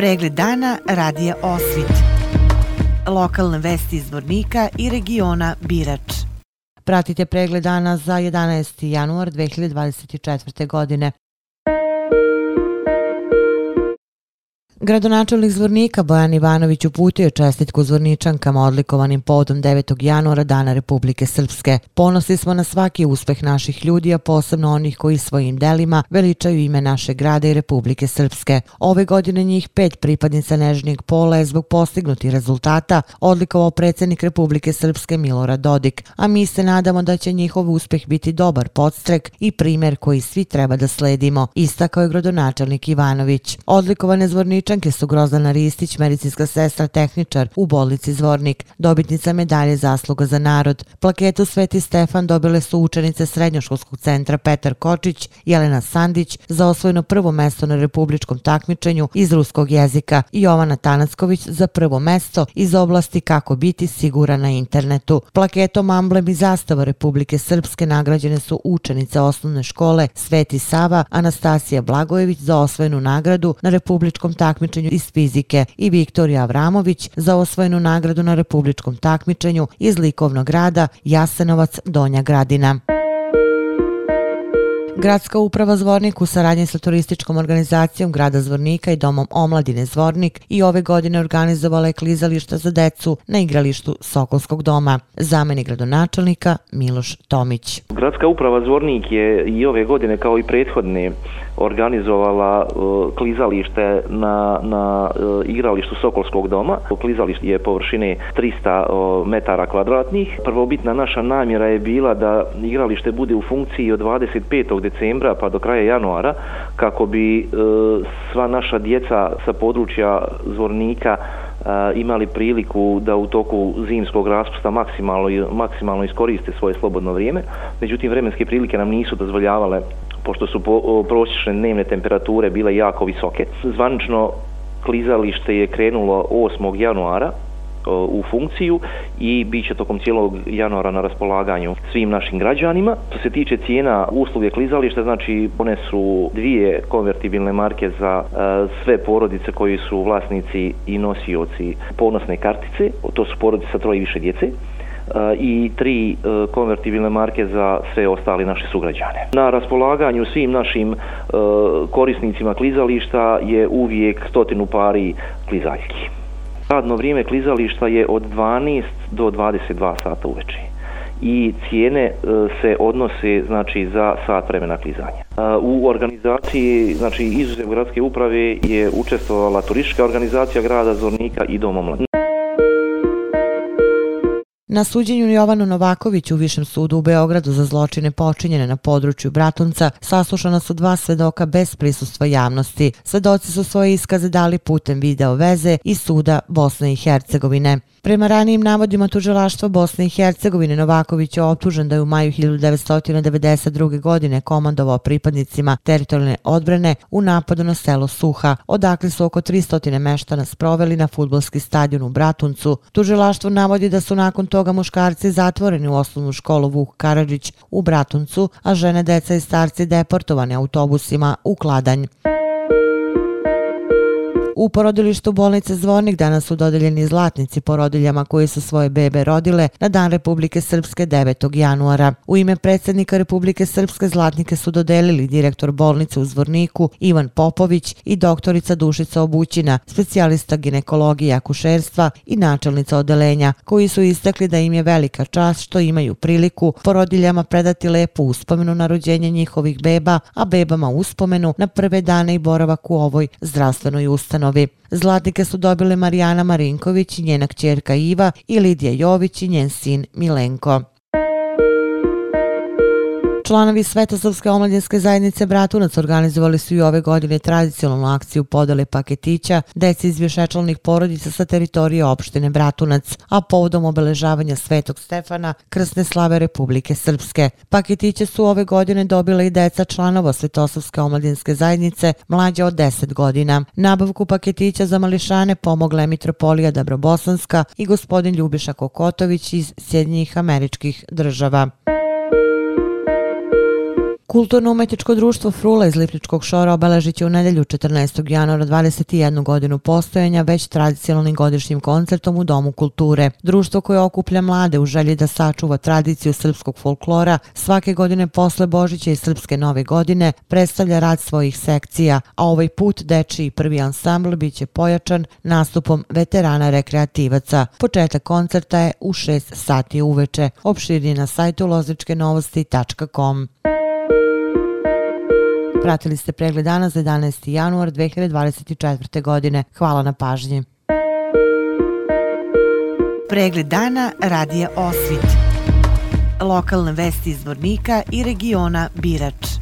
Pregled dana radija Osvit. Lokalne vesti iz Vornika i regiona Birač. Pratite pregled dana za 11. januar 2024. godine. Gradonačelnik Zvornika Bojan Ivanović uputio je čestitku Zvorničankama odlikovanim povodom 9. januara Dana Republike Srpske. Ponosni smo na svaki uspeh naših ljudi, a posebno onih koji svojim delima veličaju ime naše grada i Republike Srpske. Ove godine njih pet pripadnica nežnijeg pola je zbog postignuti rezultata odlikovao predsjednik Republike Srpske Milorad Dodik, a mi se nadamo da će njihov uspeh biti dobar podstrek i primjer koji svi treba da sledimo, istakao je gradonačelnik Ivanović. Odlikovane Zvorničanke Zvorničanke su Grozdana Ristić, medicinska sestra, tehničar u bolnici Zvornik, dobitnica medalje zasluga za narod. Plaketu Sveti Stefan dobile su učenice Srednjoškolskog centra Petar Kočić, Jelena Sandić za osvojeno prvo mesto na republičkom takmičenju iz ruskog jezika i Jovana Tanacković za prvo mesto iz oblasti kako biti sigura na internetu. Plaketom amblem i zastava Republike Srpske nagrađene su učenice osnovne škole Sveti Sava, Anastasija Blagojević za osvojenu nagradu na republičkom takmičenju takmičenju iz fizike i Viktorija Avramović za osvojenu nagradu na republičkom takmičenju iz likovnog rada Jasenovac Donja Gradina. Gradska uprava Zvornik u saradnji sa turističkom organizacijom Grada Zvornika i Domom Omladine Zvornik i ove godine organizovala je klizališta za decu na igralištu Sokolskog doma. Zameni gradonačelnika Miloš Tomić. Gradska uprava Zvornik je i ove godine kao i prethodne organizovala uh, klizalište na, na uh, igralištu Sokolskog doma. Klizalište je površine 300 uh, e, metara kvadratnih. Prvobitna naša namjera je bila da igralište bude u funkciji od 25 decembra pa do kraja januara kako bi e, sva naša djeca sa područja Zvornika e, imali priliku da u toku zimskog raspusta maksimalno, maksimalno iskoriste svoje slobodno vrijeme. Međutim, vremenske prilike nam nisu dozvoljavale pošto su prosječne dnevne temperature bile jako visoke. Zvanično klizalište je krenulo 8. januara u funkciju i bit će tokom cijelog januara na raspolaganju svim našim građanima. Što se tiče cijena usluge klizališta, znači one su dvije konvertibilne marke za e, sve porodice koji su vlasnici i nosioci ponosne kartice, to su porodice sa troje i više djece e, i tri e, konvertibilne marke za sve ostali naše sugrađane. Na raspolaganju svim našim korisnicima klizališta je uvijek stotinu pari klizaljki. Radno vrijeme klizališta je od 12 do 22 sata uveče i cijene e, se odnose znači za sat vremena klizanja. E, u organizaciji znači izuzev gradske uprave je učestvovala turistička organizacija grada Zornika i Doma mladih. Na suđenju Jovanu Novakoviću u Višem sudu u Beogradu za zločine počinjene na području Bratunca saslušana su dva svedoka bez prisustva javnosti. Svedoci su svoje iskaze dali putem video veze i suda Bosne i Hercegovine. Prema ranijim navodima tužilaštva Bosne i Hercegovine Novaković je optužen da je u maju 1992. godine komandovao pripadnicima teritorijalne odbrane u napadu na selo Suha, odakle su oko 300 meštana sproveli na futbolski stadion u Bratuncu. Tužilaštvo navodi da su nakon toga muškarci zatvoreni u osnovnu školu Vuk Karadžić u Bratuncu, a žene, deca i starci deportovane autobusima u Kladanj. U porodilištu bolnice Zvornik danas su dodeljeni zlatnici porodiljama koje su svoje bebe rodile na Dan Republike Srpske 9. januara. U ime predsjednika Republike Srpske zlatnike su dodelili direktor bolnice u Zvorniku Ivan Popović i doktorica Dušica Obućina, specijalista ginekologije i akušerstva i načelnica odelenja, koji su istakli da im je velika čast što imaju priliku porodiljama predati lepu uspomenu na rođenje njihovih beba, a bebama uspomenu na prve dane i boravak u ovoj zdravstvenoj ustanovi ustanovi. Zlatnike su dobile Marijana Marinković i njena kćerka Iva i Lidija Jović i njen sin Milenko. Članovi Svetosavske omladinske zajednice Bratunac organizovali su i ove godine tradicionalnu akciju podele paketića deci iz višečlanih porodica sa teritorije opštine Bratunac, a povodom obeležavanja Svetog Stefana, krsne slave Republike Srpske. Paketiće su ove godine dobile i deca članova Svetosavske omladinske zajednice mlađe od 10 godina. Nabavku paketića za mališane pomogla je Mitropolija Dabrobosanska i gospodin Ljubiša Kokotović iz Sjedinjih američkih država. Kulturno-umetničko društvo Frula iz Lipličkog šora obeležit će u nedelju 14. januara 21. godinu postojanja već tradicionalnim godišnjim koncertom u Domu kulture. Društvo koje okuplja mlade u želji da sačuva tradiciju srpskog folklora svake godine posle Božića i Srpske nove godine predstavlja rad svojih sekcija, a ovaj put dečiji prvi ansambl bit će pojačan nastupom veterana rekreativaca. Početak koncerta je u 6 sati uveče. Opširni na sajtu lozničkenovosti.com. Pratili ste pregled dana za 11. januar 2024. godine. Hvala na pažnji. Pregled dana radija Osvit. Lokalne vesti iz Vornika i regiona Birač.